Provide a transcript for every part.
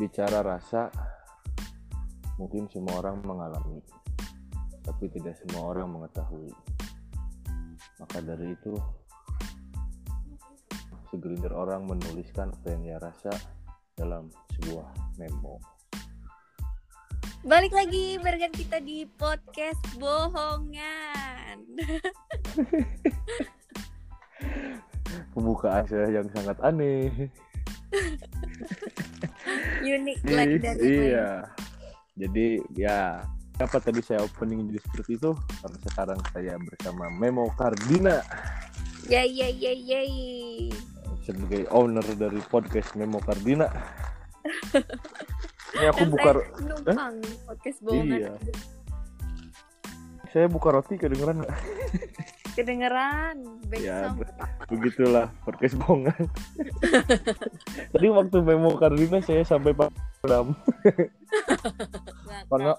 bicara rasa mungkin semua orang mengalami tapi tidak semua orang mengetahui. Maka dari itu segelintir orang menuliskan apa yang dia rasa dalam sebuah memo. Balik lagi barengan kita di podcast bohongan. pembukaan saya yang sangat aneh Unik lagi dari iya. jadi ya apa tadi saya opening jadi seperti itu? Karena sekarang saya bersama Memo Cardina Yay yay yay yay. sebagai owner dari podcast Memo Cardina ini aku Kan buka saya numpang podcast bohongan. iya. Saya buka roti kedengeran? Kedengeran Ya, sound. begitulah podcast bohongan tadi waktu Memo Cardina saya sampai padam. Karena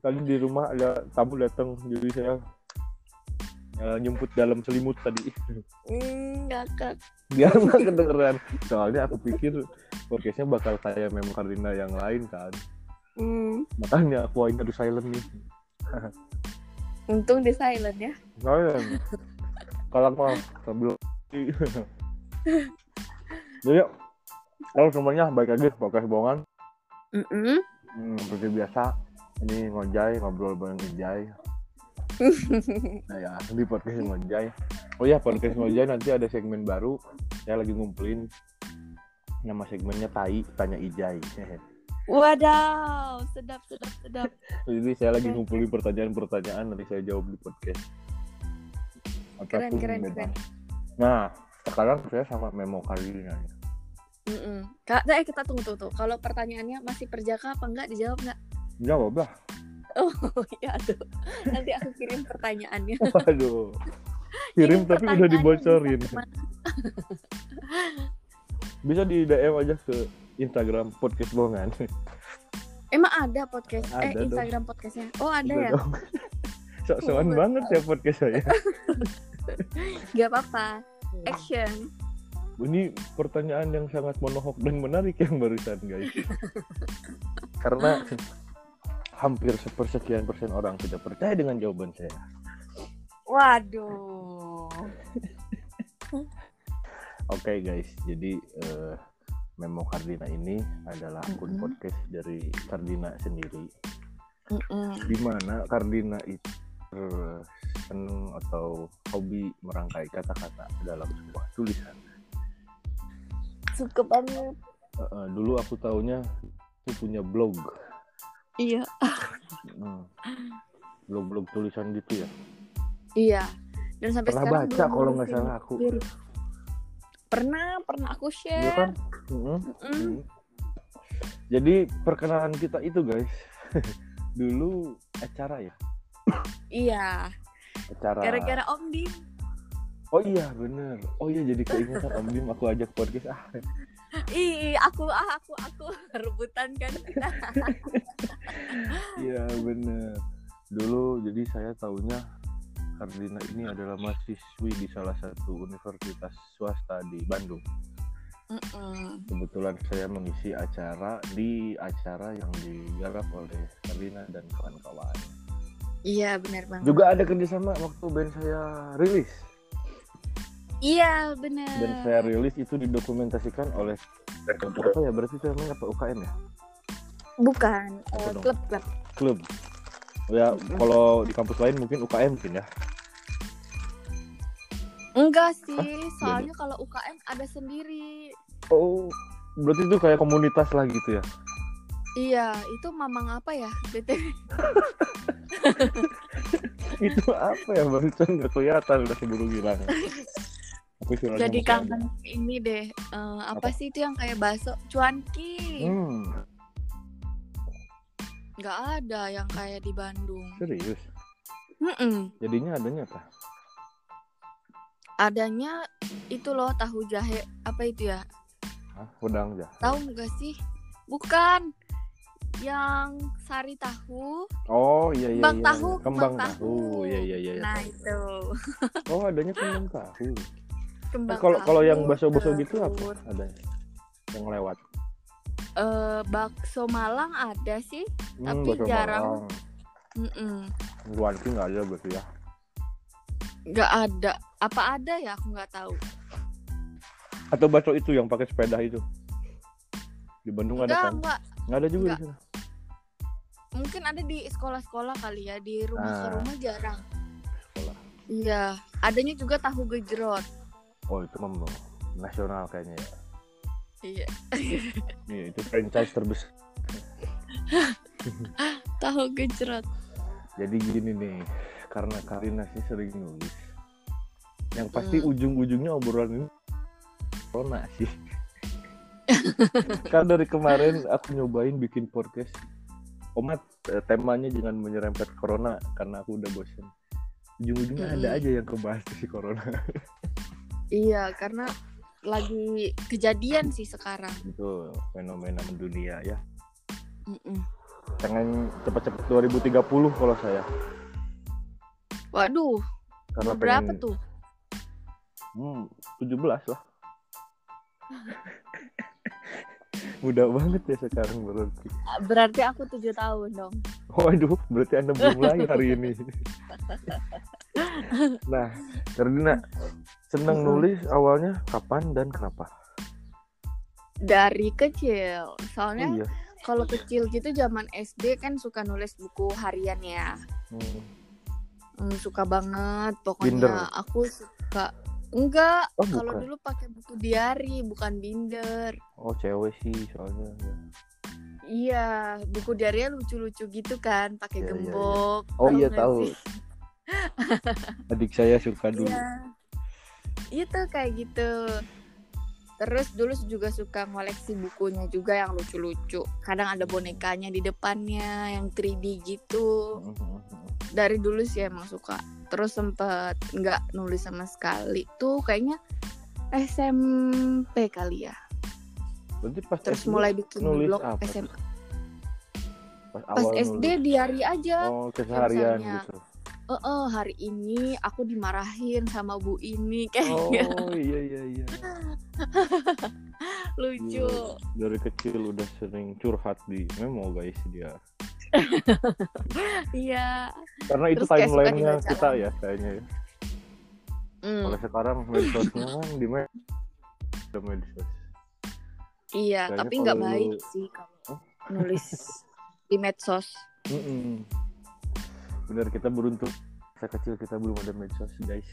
tadi di rumah ada tamu datang jadi saya ya, nyumput dalam selimut tadi. Ngakak. biar nggak kedengeran. Soalnya aku pikir podcastnya bakal kayak Memo Cardina yang lain kan. Hmm, makanya aku ini harus silent nih untung di silent ya. silent. Kalau mau sambil jadi kalau semuanya baik lagi podcast bohongan. Mm-mm. hmm, seperti biasa ini ngojay ngobrol bareng Ijay nah ya di podcast ngojay oh ya podcast ngojay nanti ada segmen baru. Saya lagi ngumpulin nama segmennya tai tanya Ijay Wadaw, sedap sedap sedap. jadi saya lagi ngumpulin pertanyaan-pertanyaan nanti saya jawab di podcast Keren Apa pun keren bebas. keren. nah sekarang saya sama Memo Karina Mm-mm. Kak, eh kita tunggu tunggu. tunggu. Kalau pertanyaannya masih perjaka apa enggak dijawab enggak? jawab lah Oh iya tuh. Nanti aku kirim pertanyaannya. waduh kirim Ini tapi udah dibocorin bisa di DM aja ke Instagram podcast bohongan Emang ada podcast eh Ada dong. Instagram podcastnya? Oh ada Udah ya? dong. sok-sokan Oh, banget ya podcast saya Gak apa-apa. Action. ini pertanyaan yang sangat monohok dan menarik yang barusan guys karena hampir sepersekian persen orang tidak percaya dengan jawaban saya Waduh. oke guys jadi eh, Memo Cardina ini adalah akun Mm-mm. podcast dari Cardina sendiri Mm-mm. di mana Cardina itu seneng atau hobi merangkai kata-kata dalam sebuah tulisan Suka banget. Eh, dulu aku taunya itu punya blog Iya. Hmm. blog-blog tulisan gitu ya Iya. Dan sampai pernah sekarang baca kalau nggak salah aku Pernah, pernah aku Iya share. kan Mm-mm. Mm-mm. Mm. jadi perkenalan kita itu guys dulu acara ya Iya. acara Gara-gara Om Dim. oh iya bener oh iya jadi keingetan Om Bim aku ajak podcast ah Ih, aku ah aku aku rebutan kan kita. iya bener dulu jadi saya tahunya Kardina ini adalah mahasiswi di salah satu universitas swasta di Bandung. Mm-mm. kebetulan saya mengisi acara di acara yang digarap oleh Kardina dan kawan-kawan. Iya benar banget. juga ada kerjasama waktu band saya rilis. Iya benar. band saya rilis itu didokumentasikan oleh apa ya? Berarti itu namanya apa? UKM ya? Bukan Apa eh, klub klub. klub. Ya kalau di kampus lain mungkin UKM mungkin ya Enggak sih, soalnya kalau UKM ada sendiri. oh berarti itu kayak komunitas lah gitu ya Iya, itu mamang apa ya? BTW. itu apa ya barusan nggak kelihatan udah keburu hilang aku Jadi kangen ini deh. eh, apa, Apa? sih itu yang kayak bakso? Cuanki. hmm Nggak ada yang kayak di Bandung. serius Mm-mm. jadinya adanya apa Adanya itu loh tahu jahe apa itu ya? Hah, udang aja Tahu nggak sih? Bukan. Yang sari tahu. oh iya iya Kembang iya. tahu, kembang kembang tahu tahu. iya iya iya Nah, itu. oh adanya kembang tahu Kembang kalau kalau yang tahu, baso-baso gitu apa adanya yang lewat eh, bakso Malang ada sih. Hmm, Tapi bakso jarang. Malang. Mm-mm. Guanti nggak ada berarti ya. Nggak ada. Apa ada ya? Aku nggak tahu. Atau bakso itu yang pakai sepeda itu. Di Bandung ada Enggak, kan? enggak. Nggak ada juga Nggak. di sana. Mungkin ada di sekolah-sekolah kali ya. Di rumah ke Ah. rumah jarang. Sekolah. Iya. Adanya juga tahu gejrot. Oh itu mah nasional kayaknya ya. Iya. Iya itu franchise terbesar. Tahu gejrot. Jadi gini nih, karena Karina sih sering nulis. Yang pasti Hmm. ujung-ujungnya obrolan ini corona sih. kan dari kemarin aku nyobain bikin podcast. Omat eh, temanya jangan menyerempet corona karena aku udah bosen. Ujung-ujungnya ada Mm-mm. aja yang kebahas si corona. Iya, karena lagi kejadian sih sekarang. itu fenomena mendunia ya. Mm-mm. Pengen cepet-cepet 2030 kalau saya. Waduh, Karena berapa pengen tuh? Hmm, 17 lah. Mudah banget ya sekarang berarti. Berarti aku tujuh tahun dong. Waduh, berarti Anda belum lahir hari ini. nah, Kardina, senang Mm-mm. nulis awalnya kapan dan kenapa? Dari kecil. Oh Soalnya iya. kalau kecil gitu zaman SD kan suka nulis buku harian ya. Hmm. Hmm, suka banget pokoknya Binder. aku suka enggak Oh, kalau dulu pakai buku diary bukan binder Oh, cewek sih soalnya. ya. iya buku diary lucu-lucu gitu kan pakai Iya, iya, iya. gembok Oh iya tahu. Adik saya suka dulu. Iya. Itu kayak gitu. Terus dulu juga suka ngoleksi bukunya juga yang lucu-lucu. Kadang ada bonekanya di depannya yang 3D gitu. Hmm, Dari dulu sih emang suka. Terus sempet nggak nulis sama sekali. Tuh kayaknya SMP kali ya. Berarti pas Terus SD mulai bikin nulis blog apa? SMA. Pas, Pas awal SD nulis. diary aja. Oh, keseharian misalnya, gitu. Eh, eh, hari ini aku dimarahin sama bu ini kayak Oh, iya iya iya. lucu. Gila, dari kecil udah sering curhat di memo guys dia Iya. karena itu Terus timelinenya kita ya kayaknya ya Hmm. kalau sekarang medsosnya kan di medsos Iya, Kayaknya tapi nggak baik sih kalau nulis di medsos. Mm-mm. bener kita beruntung masa kecil kita belum ada medsos guys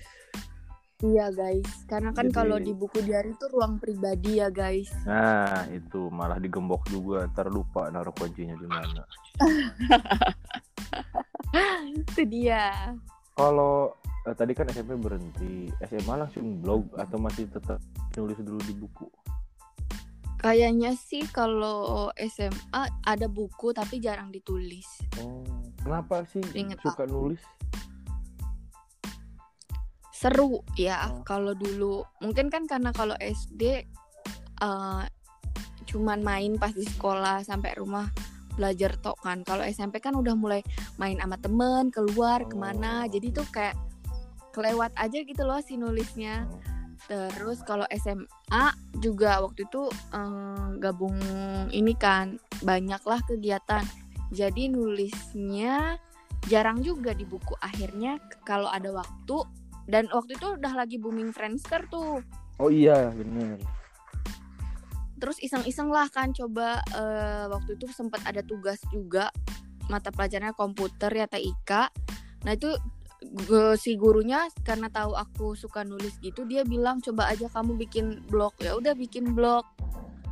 Iya guys, karena kan Jadi- kalau di buku diary itu ruang pribadi ya guys. nah itu. Malah digembok juga. Ntar lupa naruh kuncinya di mana. Itu dia. kalau eh, tadi kan SMP berhenti. SMA langsung blog atau masih tetap nulis dulu di buku? Kayaknya sih kalau SMA ada buku tapi jarang ditulis. oh kenapa sih Ingat suka nulis Seru ya Oh. kalau dulu. Mungkin kan karena kalau SD eh, cuman main pas di sekolah sampai rumah belajar tok kan. Kalau SMP kan udah mulai main sama temen, keluar Oh. ke mana. Jadi tuh kayak kelewat aja gitu loh si nulisnya. Oh. Terus kalau SMA juga waktu itu eh, gabung ini kan banyaklah kegiatan. Jadi nulisnya jarang juga di buku. Akhirnya kalau ada waktu dan waktu itu udah lagi booming Friendster tuh. oh iya bener Terus iseng-iseng lah kan coba eh, waktu itu sempat ada tugas juga mata pelajarannya komputer ya TIK. Nah itu si gurunya karena tahu aku suka nulis gitu dia bilang coba aja kamu bikin blog ya udah bikin blog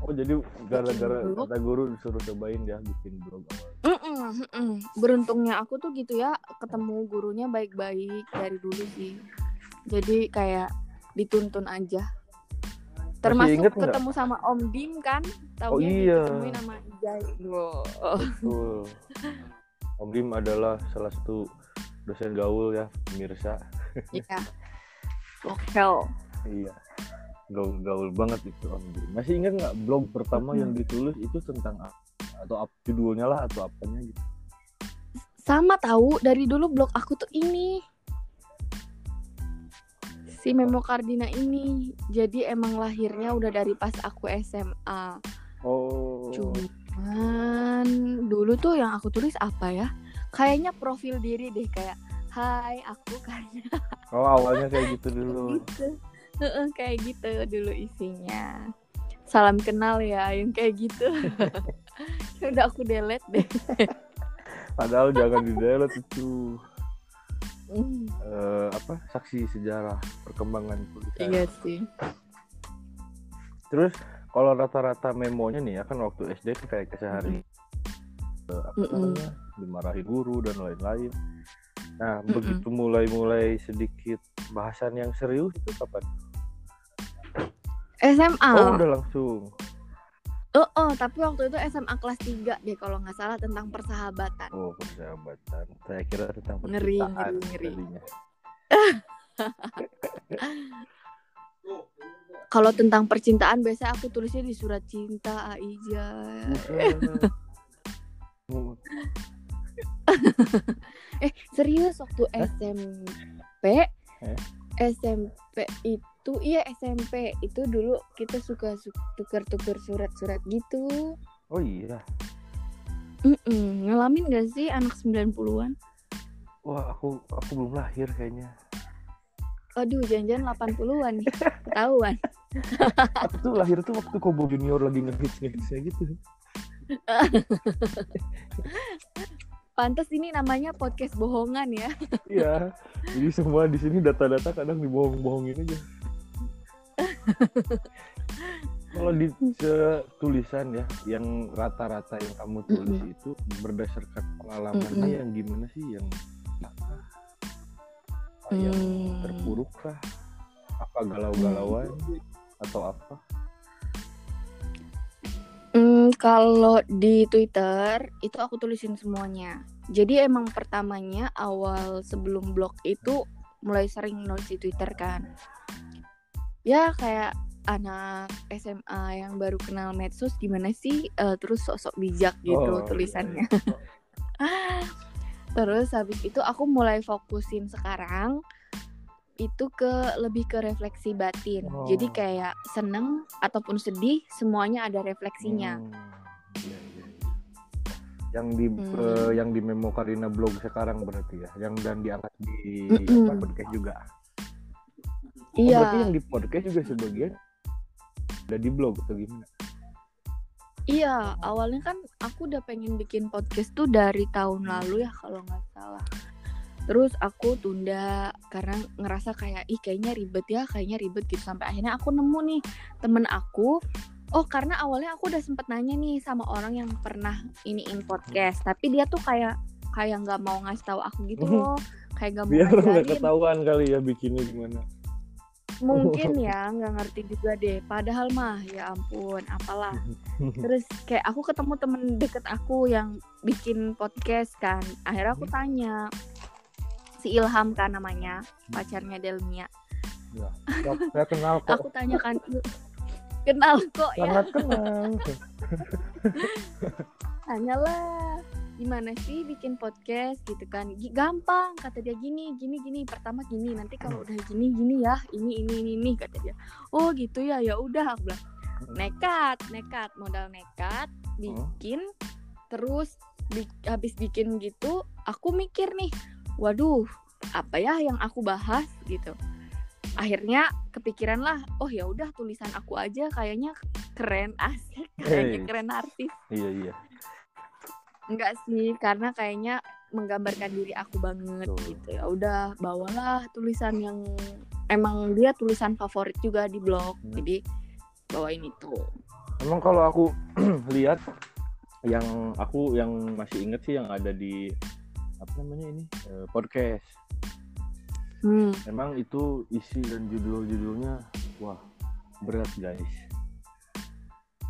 Oh jadi gara-gara kata guru disuruh cobain ya bikin blog awal. Mm-mm, mm-mm. beruntungnya aku tuh gitu ya ketemu gurunya baik-baik dari dulu sih jadi kayak dituntun aja termasuk inget ketemu sama Om Dim kan Oh taunya iya. ditemuin sama Ijai Wow. Betul. Om Dim adalah salah satu dosen gaul ya pemirsa. Iya. Oke. Iya. Gaul gaul banget itu Om Dim. Masih ingat nggak blog pertama Mm-mm. yang ditulis itu tentang apa? Atau apa judulnya lah atau apanya gitu? Sama tahu dari dulu blog aku tuh ini. Si Memo Cardina ini. Jadi emang lahirnya udah dari pas aku SMA. Oh. Cuman dulu tuh yang aku tulis apa ya? Kayaknya profil diri deh kayak Hai, aku kayaknya Oh awalnya kayak gitu dulu. gitu. Heeh, kayak gitu dulu isinya. Salam kenal ya, yang kayak gitu. Udah aku delete deh. Padahal jangan di delete itu Hmm, eh, apa saksi sejarah perkembangan tulisan. iya sih. Terus kalau rata-rata memonya nih ya kan waktu SD tuh kayak kesehari eh, apa Mm-mm. namanya dimarahi guru dan lain-lain. Nah Mm-mm. begitu mulai-mulai sedikit bahasan yang serius itu kapan? SMA. Oh udah langsung. Oh, oh, tapi waktu itu SMA kelas 3 deh kalau nggak salah tentang persahabatan. Oh persahabatan. Saya kira tentang Ngeri, ngeri, ngeri. Kalau tentang percintaan biasanya aku tulisnya di surat cinta Aija. Eh, serius waktu SMP Eh? SMP itu iya SMP itu dulu kita suka su- tuker-tuker surat-surat gitu. oh iya. Mm-mm, ngalamin gak sih anak 90-an? Wah aku aku belum lahir kayaknya. Aduh, jangan-jangan 80-an nih. Ketahuan. Aku tuh lahir tuh waktu Kobo Junior lagi ngehits ngehitsnya gitu. Pantes ini namanya podcast bohongan ya. Iya. Jadi semua di sini data-data kadang dibohong-bohongin aja. Kalau di tulisan ya, yang rata-rata yang kamu tulis Mm-mm. itu berdasarkan pengalamannya Mm-mm. yang gimana sih yang apa yang Hmm. terpuruk kah? Apa galau-galauan atau apa? Hmm, kalau di Twitter itu aku tulisin semuanya. Jadi emang pertamanya awal sebelum blog itu mulai sering nulis di Twitter kan. Ya kayak anak SMA yang baru kenal medsos gimana sih eh, terus sosok bijak gitu Oh, iya, tulisannya. Terus habis itu aku mulai fokusin sekarang itu ke lebih ke refleksi batin. Oh. Jadi kayak seneng ataupun sedih semuanya ada refleksinya. Hmm, iya, iya, iya. Yang di Hmm. eh, yang di Memo Karina blog sekarang berarti ya, yang dan diangkat di apa, podcast juga. Oh, Iya. berarti yang di podcast juga sebagian ada di blog atau gimana? Iya, awalnya kan aku udah pengen bikin podcast tuh dari tahun lalu ya kalau nggak salah. Terus aku tunda karena ngerasa kayak ih kayaknya ribet ya, kayaknya ribet gitu sampai akhirnya aku nemu nih temen aku. Oh karena awalnya aku udah sempet nanya nih sama orang yang pernah iniin podcast, tapi dia tuh kayak kayak nggak mau ngasih tahu aku gitu loh, kayak nggak mau Biar nggak ketahuan kali ya bikinnya gimana. Mungkin ya nggak ngerti juga deh. Padahal mah ya ampun, apalah. Terus kayak aku ketemu temen deket aku yang bikin podcast kan. Akhirnya aku tanya si Ilham kan namanya, pacarnya Delmia. Ya, saya- saya kenal kok. Aku tanya kan "Il- kenal kok ya. Sangat kenal. Tanyalah gimana sih bikin podcast gitu kan? Gampang kata dia gini gini gini pertama gini nanti kalau udah gini gini ya ini ini ini, ini kata dia. Oh gitu ya ya udah aku bilang. Nekat nekat modal nekat bikin terus bi- habis bikin gitu aku mikir nih waduh apa ya yang aku bahas? Gitu. Akhirnya kepikiran lah oh ya udah tulisan aku aja kayaknya keren asik kayaknya Hey. keren artis. Iya iya. Enggak sih karena kayaknya menggambarkan diri aku banget Betul. gitu ya udah bawalah tulisan yang emang dia tulisan favorit juga di blog Hmm. jadi bawain itu Emang kalau aku lihat yang aku yang masih inget sih yang ada di apa namanya ini eh, podcast. hmm. Emang itu isi dan judul-judulnya wah berat guys.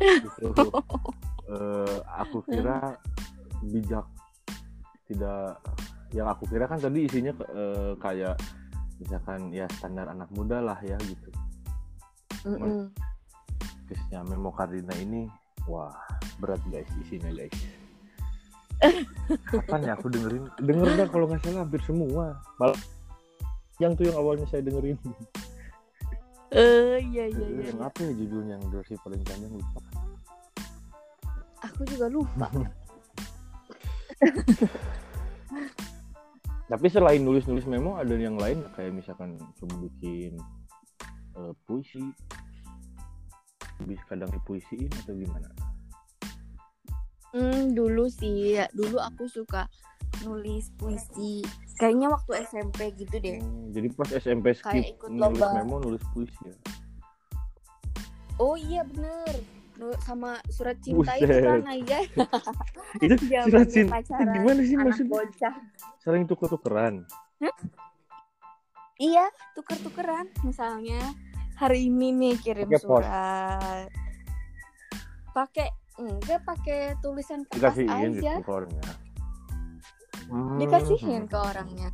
Gitu. Eh, aku kira bijak tidak yang aku kira kan tadi isinya eh, kayak misalkan ya standar anak muda lah ya gitu. Mm-mm. Kisnya Memo Kardina ini wah berat guys isinya guys. Kapan ya aku dengerin? Denger dah kalau nggak salah hampir semua. Malah yang tuh yang awalnya saya dengerin. eh iya iya iya yang apa ya judulnya yang durasi paling panjang lupa. aku juga lupa Tapi selain nulis-nulis memo ada yang lain kayak misalkan coba bikin eh, puisi, bisa kadang dipuisiin atau gimana? Hmm, dulu sih, ya, dulu aku suka nulis puisi. Kayaknya waktu SMP gitu deh. Hmm, jadi pas SMP skip Kayak ikut nulis lomba. memo nulis puisi ya. Oh iya bener. Sama surat cinta itu Buset. kan aja. Itu surat cinta pacaran, gimana sih maksudnya? bocah. Saling tuker-tukeran. Iya, tuker-tukeran. Misalnya hari ini nih kirim pos. surat. Pakai enggak pakai tulisan kertas Dikasihin aja. gitu ke orangnya. Hmm. Dikasihin ke orangnya.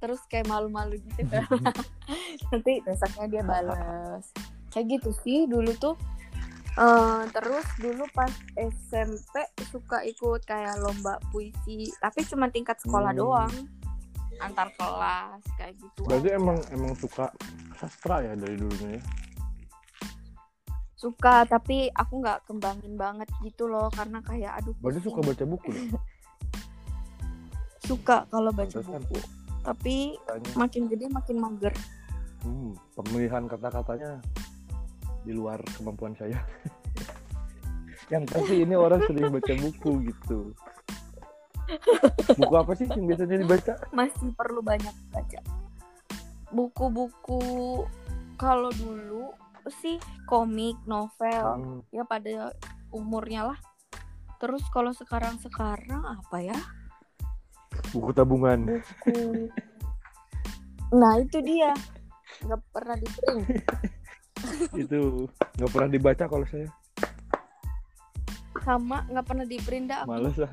Terus kayak malu-malu gitu kan. Nanti besoknya dia balas. Kayak gitu sih dulu tuh. Eh, terus dulu pas SMP suka ikut kayak lomba puisi, tapi cuma tingkat sekolah Hmm. doang. Antar kelas kayak gitu. Berarti emang emang suka sastra ya dari dulunya ya? suka tapi aku nggak kembangin banget gitu loh karena kayak aduh Berarti suka baca buku deh. suka kalau baca Pantesan. buku tapi Katanya. makin gede makin mager Hmm, pemilihan kata-katanya di luar kemampuan saya. yang pasti ini orang sering baca buku gitu. Buku apa sih yang biasanya dibaca? masih perlu banyak baca buku-buku kalau dulu sih komik novel Kang, ya pada umurnya lah terus kalau sekarang sekarang apa ya buku tabungan. buku nah itu dia nggak pernah di print Itu nggak pernah dibaca kalau saya. sama nggak pernah di print dah. Males lah.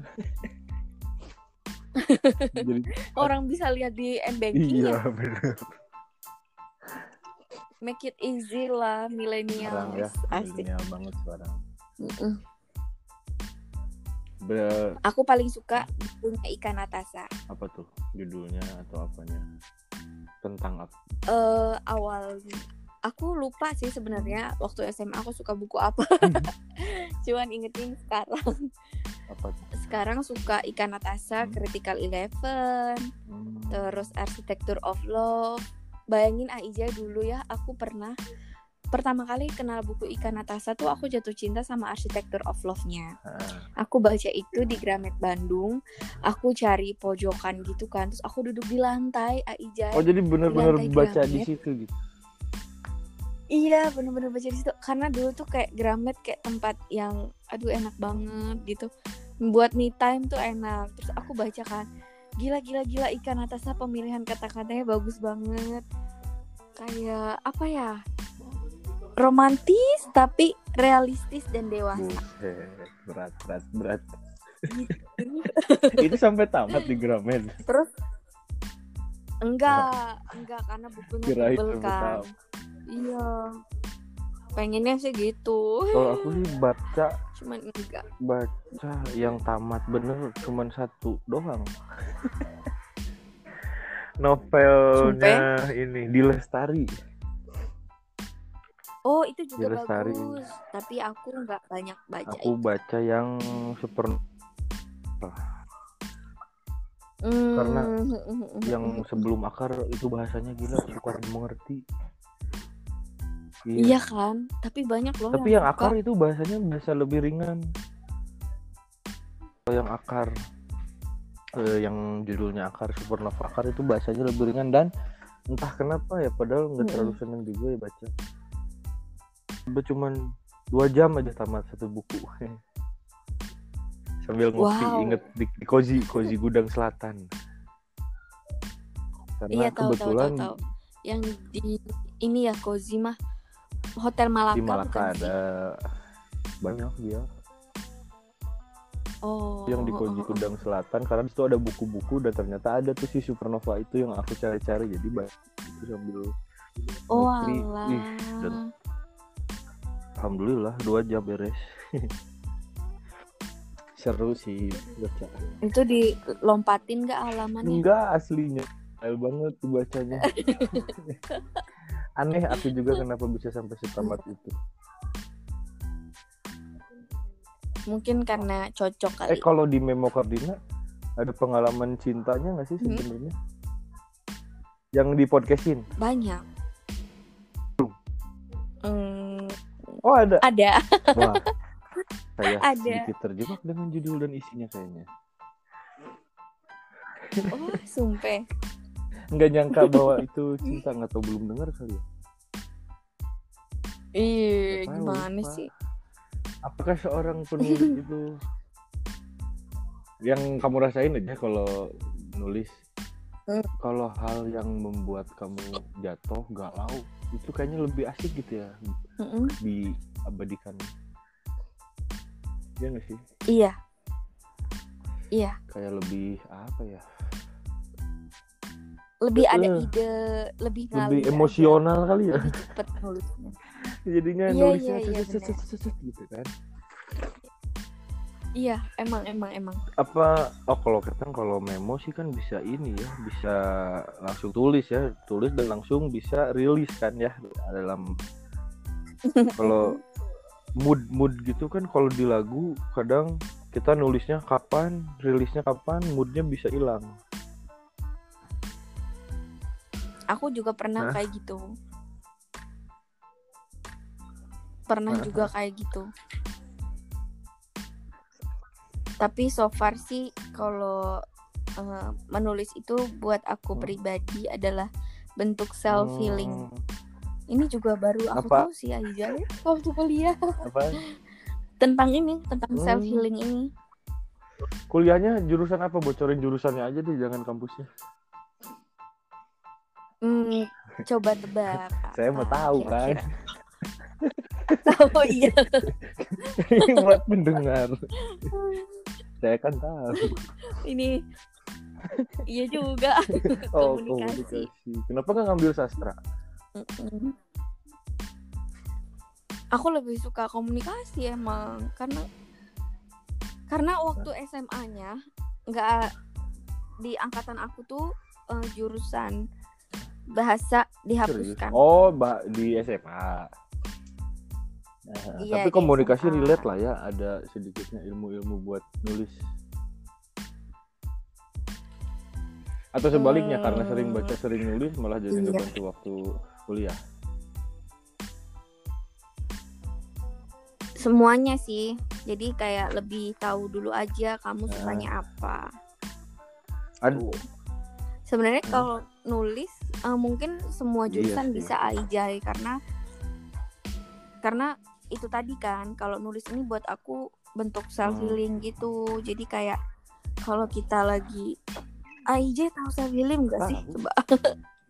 Jadi orang bisa lihat di m-banking iya ya benar. make it easy lah milenial ya, asik milenial banget sekarang. Be- aku paling suka punya ikan Natasha apa tuh judulnya atau apanya? Tentang apa? eh awal aku lupa sih sebenarnya waktu SMA aku suka buku apa. Cuman ingetin sekarang. Apa sekarang suka ikan Natasha Hmm. Critical Eleven Hmm. terus Architecture of Love. Bayangin Aija dulu ya aku pernah pertama kali kenal buku ikan Natasha tuh aku jatuh cinta sama Architecture of Love-nya. Ah, aku baca itu di Gramet Bandung aku cari pojokan gitu kan terus aku duduk di lantai Aija Oh jadi bener-bener lantai baca di situ gitu. Iya bener-bener baca di situ karena dulu tuh kayak Gramet kayak tempat yang aduh enak banget gitu buat me time tuh enak terus aku baca kan gila gila gila ikan atasnya pemilihan kata-katanya bagus banget kayak apa ya romantis tapi realistis dan dewasa Buset, berat berat berat. gitu. Itu sampai tamat di Gramet. terus enggak enggak karena bukunya tebel kan. Iya pengennya sih gitu Kalau aku sih baca cuman enggak baca yang tamat bener cuman satu doang. Novelnya ini di Lestari. Oh itu juga Lestari. bagus, tapi aku nggak banyak baca Aku itu. baca yang super Hmm, karena yang sebelum akar itu bahasanya gila sukar dimengerti. Iya kan, tapi banyak loh Tapi yang suka. akar itu bahasanya bisa lebih ringan. Kalau yang akar eh, yang judulnya akar supernova akar itu bahasanya lebih ringan dan entah kenapa ya padahal nggak terlalu seneng juga ya baca. Cuman dua jam aja tamat satu buku. Sambil ngopi Wow. inget di, di Kozi, Kozi Gudang Selatan. Karena Iya tahu tahu kebetulan tahu tahu. Yang di ini ya Kozima Hotel Malaka, di Malaka bukan sih? ada banyak dia Oh. yang di Koji. Kudang Selatan karena di situ ada buku-buku dan ternyata ada tuh si Supernova itu yang aku cari-cari jadi banyak itu sambil Oh alah. Ih, dan- alhamdulillah dua jam beres seru sih baca Itu dilompatin gak halamannya? enggak aslinya Style banget tuh bacanya aneh aku juga kenapa bisa sampai setamat itu mungkin karena cocok kali Eh kalau di Memo Kardina ada pengalaman cintanya nggak sih Hmm. sebenarnya? Yang di podcastin? banyak Hmm, Oh ada. ada Wah, saya Ada. sedikit terjebak dengan judul dan isinya kayaknya. oh sumpah Nggak nyangka bahwa itu cinta nggak tahu belum dengar kali ya. Tahu, gimana lupa. sih? Apakah seorang penulis itu yang kamu rasain aja kalau nulis? Hmm. Kalau hal yang membuat kamu jatuh, galau, itu kayaknya lebih asik gitu ya Mm-mm. diabadikan. Iya nggak sih? Iya. Iya, Kayak lebih apa ya? Lebih ada ide, lebih ngalir lebih aja. emosional kali ya. Lebih cepet nulisnya. Jadinya Iya, nulisnya iya, iya, gitu kan. Iya, emang emang emang. apa oh kalau kita kalau memo sih kan bisa ini ya bisa langsung tulis ya tulis dan langsung bisa rilis kan ya dalam kalau mood mood gitu kan kalau di lagu kadang kita nulisnya kapan rilisnya kapan moodnya bisa hilang Aku juga pernah Hah? kayak gitu. Pernah Hah? juga kayak gitu. Tapi so far sih kalau eh, menulis itu buat aku Hmm. pribadi adalah bentuk self healing. Hmm, Ini juga baru aku Apa? tahu sih Aija waktu kuliah apa tentang ini, tentang Hmm. self healing ini. kuliahnya jurusan apa bocorin jurusannya aja deh jangan kampusnya Hmm, coba tebak. saya mau tahu kan. Tahu iya. ini buat mendengar saya kan tahu Ini iya juga. oh Komunikasi. komunikasi kenapa nggak ngambil sastra Mm-mm. Aku lebih suka komunikasi emang karena karena waktu SMA-nya nggak di angkatan aku tuh eh, jurusan bahasa dihapuskan. Oh, ba- di SMA. Nah, Iya, tapi komunikasi SMA. relate lah ya, ada sedikitnya ilmu-ilmu buat nulis. Atau sebaliknya Hmm. karena sering baca, sering nulis malah jadi Iya. ngebantu waktu kuliah. Semuanya sih. Jadi kayak lebih tahu dulu aja kamu Ah. sukanya apa. Aduh, Sebenarnya Hmm. kalau nulis eh, mungkin semua Iya jurusan sih. bisa aijai karena karena itu tadi kan kalau nulis ini buat aku bentuk self Hmm. healing gitu. Jadi kayak kalau kita lagi AIJ tahu self healing gak sih? Tahu. Coba.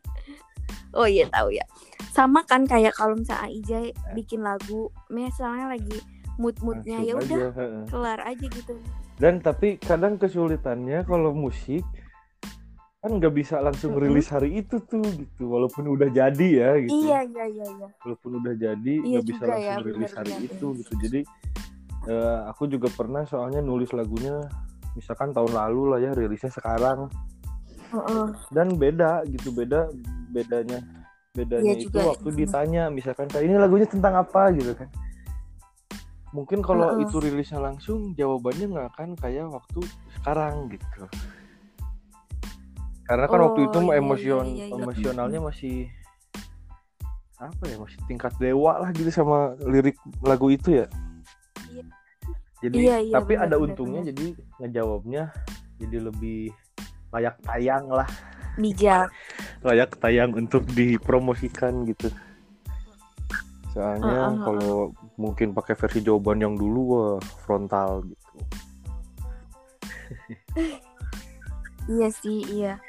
oh iya tahu ya. Sama kan kayak kalau misalnya AIJ bikin lagu, misalnya lagi mood-moodnya langsung ya udah kelar aja gitu. Dan tapi kadang kesulitannya kalau musik kan nggak bisa langsung Mm-mm. rilis hari itu tuh gitu, walaupun udah jadi ya gitu. Iya iya iya iya. walaupun udah jadi Iya nggak bisa juga langsung ya, rilis hari bener-bener. itu gitu jadi eh, aku juga pernah soalnya nulis lagunya misalkan tahun lalu lah ya rilisnya sekarang Heeh. dan beda gitu beda bedanya bedanya Iya itu juga, waktu iya. ditanya misalkan kayak ini lagunya tentang apa gitu kan mungkin kalau Heeh. itu rilisnya langsung jawabannya nggak akan kayak waktu sekarang gitu karena kan waktu Oh, itu iya, emosion iya, iya, iya. emosionalnya masih apa ya masih tingkat dewa lah gitu sama lirik lagu itu ya Iya. jadi Iya, iya, tapi benar, ada benar, untungnya benar. jadi ngejawabnya jadi lebih layak tayang lah Bijak. layak tayang untuk dipromosikan gitu. Soalnya Uh, uh, uh, kalau mungkin pakai versi jawaban yang dulu wah frontal gitu. Iya sih, iya.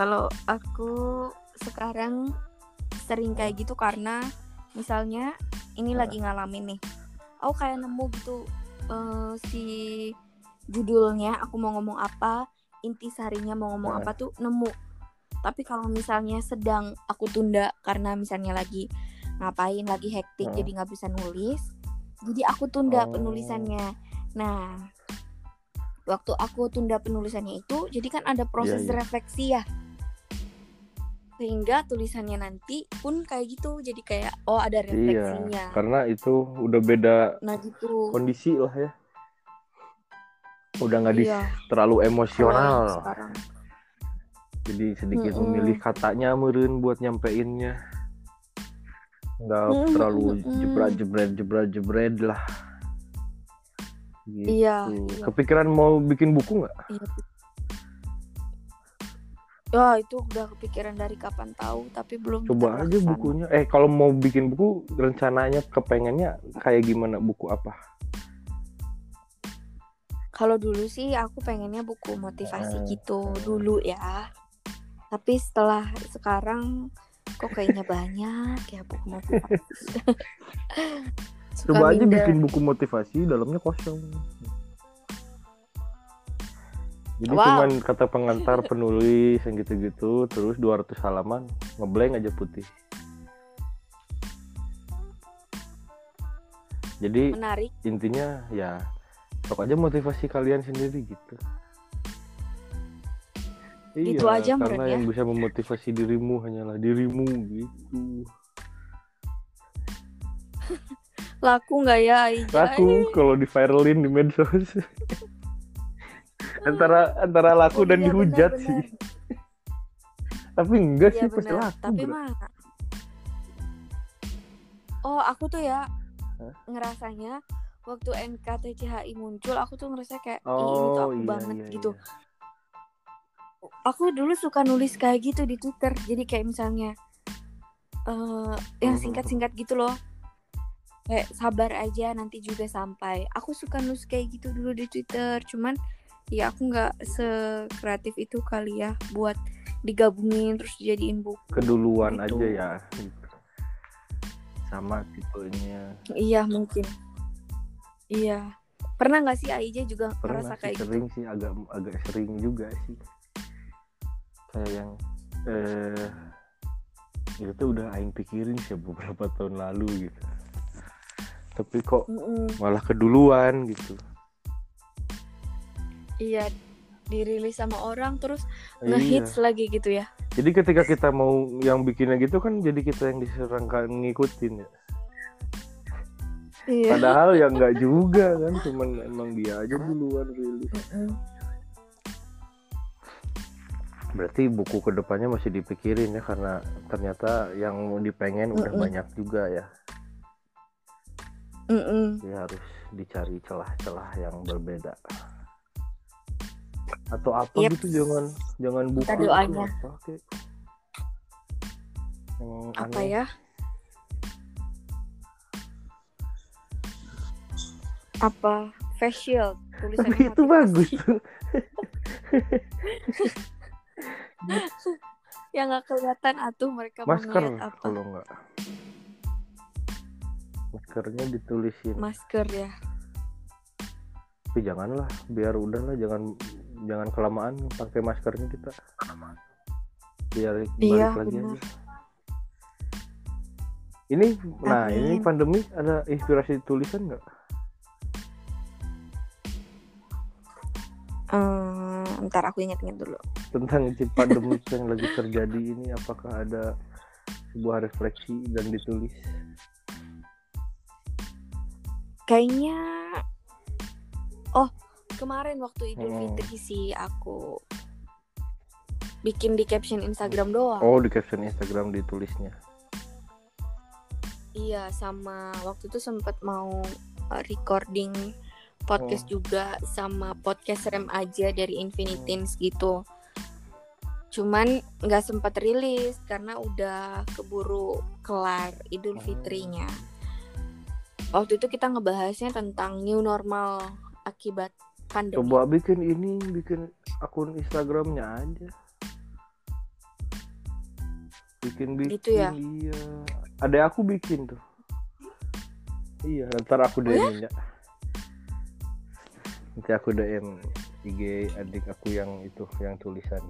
Kalau aku sekarang sering kayak gitu karena misalnya ini lagi ngalamin nih. Aku kayak nemu gitu eh, si judulnya aku mau ngomong apa, inti sarinya mau ngomong apa tuh nemu. Tapi kalau misalnya sedang aku tunda karena misalnya lagi ngapain, lagi hektik jadi nggak bisa nulis, jadi aku tunda Oh. penulisannya. Nah, waktu aku tunda penulisannya itu jadi kan ada proses iya. refleksi ya sehingga tulisannya nanti pun kayak gitu jadi kayak oh ada Iya, refleksinya karena itu udah beda nah gitu kondisi lah ya. udah nggak Iya. terlalu emosional sekarang. jadi sedikit Mm-mm. memilih katanya meren buat nyampeinnya nggak Mm-mm, terlalu mm-mm. jebret jebret jebret jebret lah gitu. Iya, iya. kepikiran mau bikin buku nggak Iya. Ya itu udah kepikiran dari kapan tahu tapi belum coba aja bukunya eh kalau mau bikin buku rencananya kepengennya kayak gimana buku apa Kalau dulu sih aku pengennya buku motivasi Hmm. gitu dulu ya. Tapi setelah sekarang kok kayaknya banyak ya buku motivasi. Coba aja bikin buku motivasi dalamnya kosong jadi Wow. cuman kata pengantar penulis yang gitu-gitu terus 200 halaman ngeblank aja putih jadi menarik. intinya ya sok aja motivasi kalian sendiri gitu Gitu iya, aja, karena ya. yang bisa memotivasi dirimu hanyalah dirimu gitu Laku nggak ya laku kalau di viralin di medsos antara antara laku Oh dan iya, dihujat benar, sih tapi enggak Iya sih pasti laku Tapi bro. mah Oh, aku tuh ya Hah? ngerasanya waktu NKTCHI muncul, aku tuh ngerasa kayak "Ih, oh ini tuh aku iya, banget iya, gitu. iya. Aku dulu suka nulis kayak gitu di Twitter. Jadi kayak misalnya eh yang Mhm. singkat-singkat gitu loh. Kayak sabar aja nanti juga sampai. Aku suka nulis kayak gitu dulu di Twitter. Cuman ya aku nggak sekreatif itu kali ya buat digabungin terus jadiin buku. keduluan Gitu. aja ya gitu. sama tipenya Iya mungkin. Iya. Pernah nggak sih Aija juga pernah ngerasa sih kayak gitu? sering sih agak agak sering juga sih kayak yang eh itu tuh udah aing pikirin sih beberapa tahun lalu gitu tapi kok Mm-mm. malah keduluan gitu Iya. Dirilis sama orang terus Iya. ngehits lagi gitu ya. Jadi ketika kita mau yang bikinnya gitu kan jadi kita yang diserangkan ngikutin ya. Iya. Padahal ya nggak juga kan, cuman emang dia aja duluan rilis. Berarti buku ke depannya masih dipikirin ya karena ternyata yang dipengen udah Mm-mm. banyak juga ya. Mm-mm. Jadi harus dicari celah-celah yang berbeda. Atau apa Yep. gitu jangan jangan buku Kita itu doanya. apa. Yang Apa aneh. ya? Apa facial tulisannya Tapi itu bagus tuh. Ya nggak kelihatan atuh mereka masker apa. kalau enggak maskernya ditulisin Masker ya. tapi janganlah biar udahlah jangan jangan kelamaan pakai maskernya kita. Biar balik Iya, lagi aja. ini nah ini Amin. pandemi ada inspirasi tulisan nggak? Hmm, ntar aku inget-inget dulu. tentang si pandemi yang lagi terjadi ini apakah ada sebuah refleksi dan ditulis? Kayaknya kemarin waktu Idul Hmm. Fitri sih aku bikin di caption Instagram doang. oh di caption Instagram ditulisnya Iya, sama waktu itu sempat mau uh, recording podcast Oh. juga sama podcast rem aja dari Infinitins gitu. Cuman nggak sempat rilis karena udah keburu kelar Idul Oh. Fitrinya. Waktu itu kita ngebahasnya tentang new normal akibat pandemi. coba bikin ini bikin akun Instagramnya aja bikin bikin Gitu ya? iya ada aku bikin tuh iya ntar aku Oh ya? DM nanti aku DM IG adik aku yang itu yang tulisan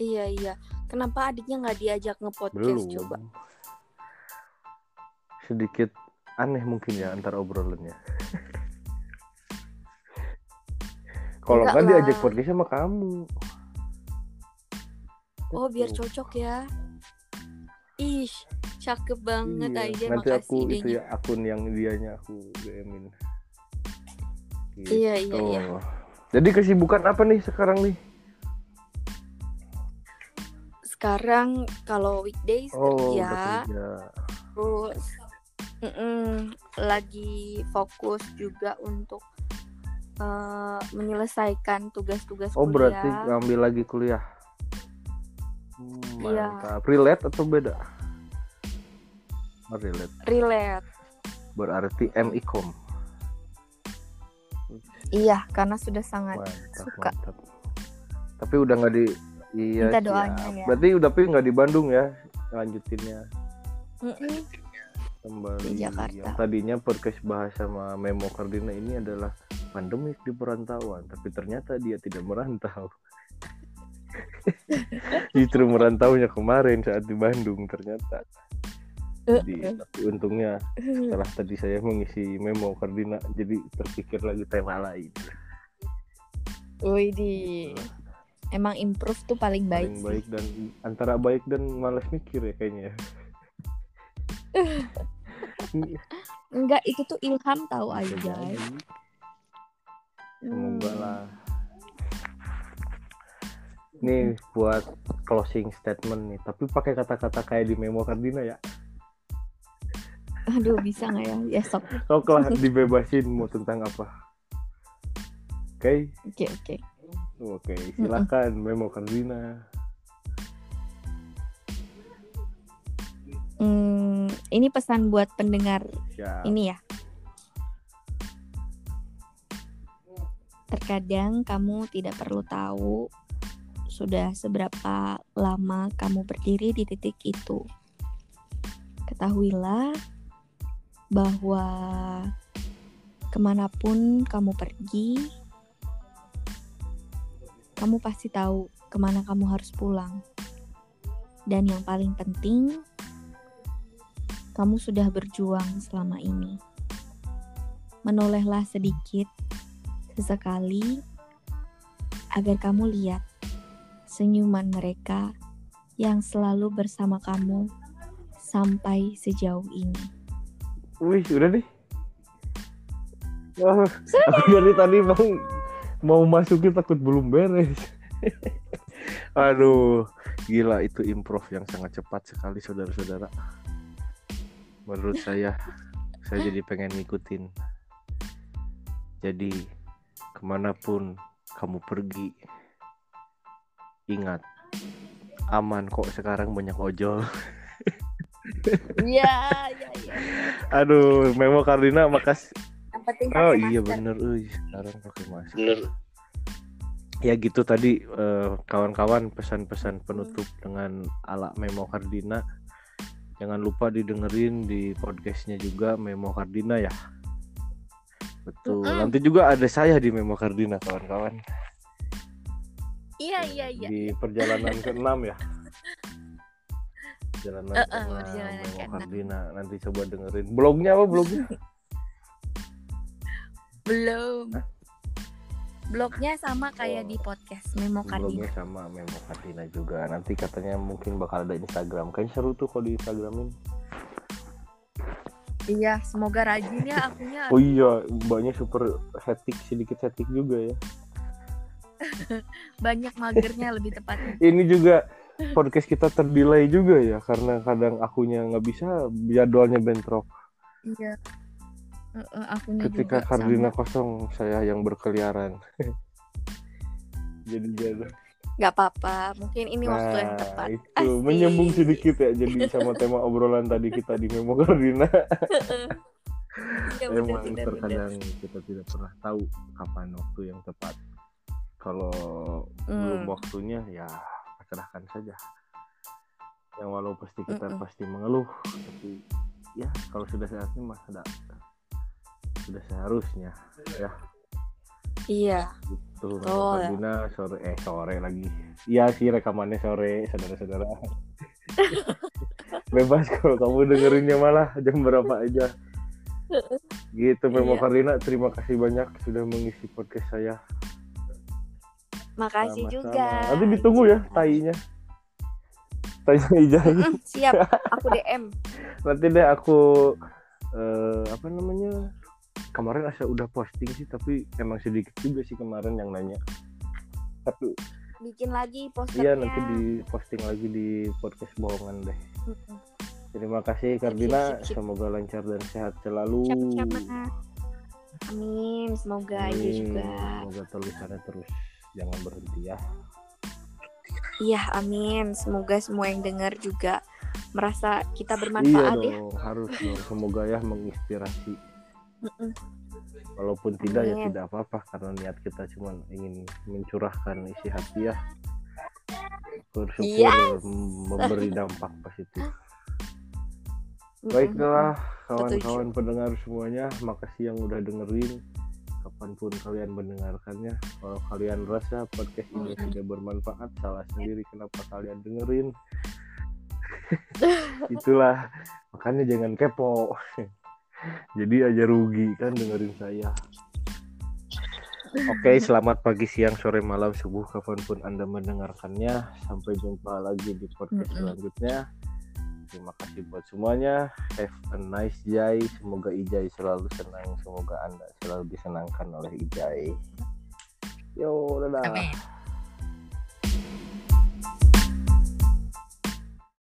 Iya iya. Kenapa adiknya nggak diajak ngepodcast belum coba? sedikit aneh mungkin ya antar obrolannya kalau Enggak nggak diajak podcast sama kamu Oh biar Gitu. cocok ya. Ih, cakep banget Iya, aja nanti makasih aku itu idenya. ya akun yang dianya aku DM-in Gitu. Iya iya iya. Jadi kesibukan apa nih sekarang nih? Sekarang kalau weekdays Oh, kerja, kerja. terus mm-mm, lagi fokus juga untuk eh, menyelesaikan tugas-tugas Oh, kuliah. berarti ngambil lagi kuliah. Hmm, Iya. mantap. Relate atau beda? Oh, relate. relate. Berarti MIKOM. Iya, karena sudah sangat Mantap, suka. mantap. Tapi udah nggak di Iya, Minta doanya ya. Berarti udah tapi nggak di Bandung ya lanjutinnya Mm-mm. Kembali. Di Jakarta. Yang tadinya podcast bahasa sama Memo Kardina ini adalah pandemik di perantauan, tapi ternyata dia tidak merantau. Justru merantaunya kemarin saat di Bandung ternyata. Jadi tapi untungnya setelah tadi saya mengisi Memo Kardina, jadi terpikir lagi tema lain. Wih di emang improve tuh paling baik Paling sih. baik dan antara baik dan malas mikir ya kayaknya. Enggak, itu tuh ilham tahu aja. jadi. Semoga Hmm. lah. Nih buat closing statement nih, tapi pakai kata-kata kayak di Memo Kardina ya. Aduh, bisa nggak ya? Ya sok. Sok lah dibebasin mau tentang apa. Oke, Oke, oke. oke, silakan Memo Kardina. Hmm, ini pesan buat pendengar Ya. ini ya. Terkadang kamu tidak perlu tahu sudah seberapa lama kamu berdiri di titik itu. Ketahuilah bahwa ke mana pun kamu pergi, kamu pasti tahu ke mana kamu harus pulang. Dan yang paling penting, kamu sudah berjuang selama ini. Menolehlah sedikit, sesekali, agar kamu lihat senyuman mereka yang selalu bersama kamu sampai sejauh ini. Wih, udah nih. Oh, aku dari tadi bang mau masukin takut belum beres. Aduh, gila itu improv yang sangat cepat sekali saudara-saudara. Menurut saya, saya jadi pengen ngikutin. Jadi, ke mana pun kamu pergi, ingat, aman kok sekarang banyak ojol. Iya, iya, iya. Aduh, Memo Kardina makasih. Yang penting Oh iya masker. bener, Uy, sekarang pakai masker. Ya gitu tadi eh, kawan-kawan pesan-pesan penutup dengan ala Memo Kardina. Jangan lupa didengerin di podcastnya juga Memo Kardina ya. Betul. Mm-mm. Nanti juga ada saya di Memo Kardina kawan-kawan Iya, iya, iya. di perjalanan ke-6 ya. Perjalanan eh, ke-6 perjalanan Memo. Kardina. Nanti coba dengerin. Blognya apa blognya? Belum. Blognya sama kayak Oh. di podcast Memo Kardina. Blognya sama Memo Kardina juga. Nanti katanya mungkin bakal ada Instagram. Kayaknya seru tuh kalau di Instagramin. Iya, semoga rajin ya akunya. Oh iya, mbaknya super hetik sedikit hetik juga ya. Banyak magernya lebih tepatnya. Ini juga podcast kita terdelay juga ya karena kadang akunya nggak bisa jadwalnya bentrok. Iya. Akunya Ketika juga Kardina sama. kosong, saya yang berkeliaran. Jadi jadi. Gak apa-apa, mungkin ini waktu yang tepat. Nah, itu Asik. menyambung sedikit ya jadi sama tema obrolan tadi kita di Memo Kardina. Iya Emang benar. terkadang kita tidak pernah tahu kapan waktu yang tepat. Kalau Hmm. belum waktunya ya pasrahkan saja. Yang walau pasti kita Mm-mm. pasti mengeluh, tapi ya kalau sudah saatnya mah sudah sudah seharusnya ya Iya. itu Betul. Dina sore eh sore lagi iya sih rekamannya sore saudara-saudara bebas kalau kamu dengerinnya malah jam berapa aja gitu Memo Iya. Kardina terima kasih banyak sudah mengisi podcast saya Makasih Sama-sama. juga. nanti ditunggu ya tainya tainya Ijai siap, aku DM. nanti deh aku eh, apa namanya kemarin asa udah posting sih tapi emang sedikit juga sih kemarin yang nanya. Tapi bikin lagi iya posternya nanti di posting lagi di podcast bohongan deh. Mm-mm. terima kasih Kardina. sip, sip. semoga lancar dan sehat selalu. Sama-sama. amin. Semoga aja juga. Semoga tulisannya terus. Jangan berhenti ya. Iya amin. Semoga semua yang dengar juga merasa kita iya bermanfaat ya. dong harus dong. Semoga ya menginspirasi Mm-mm. walaupun tidak ya Amin. tidak apa-apa karena niat kita cuma ingin mencurahkan isi hati ya. Bersyukur Yes. memberi dampak positif. Baiklah kawan-kawan pendengar semuanya makasih yang udah dengerin. Kapan pun kalian mendengarkannya kalau kalian rasa podcast ini tidak bermanfaat salah sendiri kenapa kalian dengerin. Itulah makanya jangan kepo jadi aja rugi kan dengerin saya Oke, selamat pagi, siang, sore, malam, subuh, kapan pun Anda mendengarkannya. Sampai jumpa lagi di podcast Mm-mm. selanjutnya. Terima kasih buat semuanya. Have a nice day. Semoga Ijai selalu senang. Semoga Anda selalu disenangkan oleh Ijai. Yo, dadah. Amin.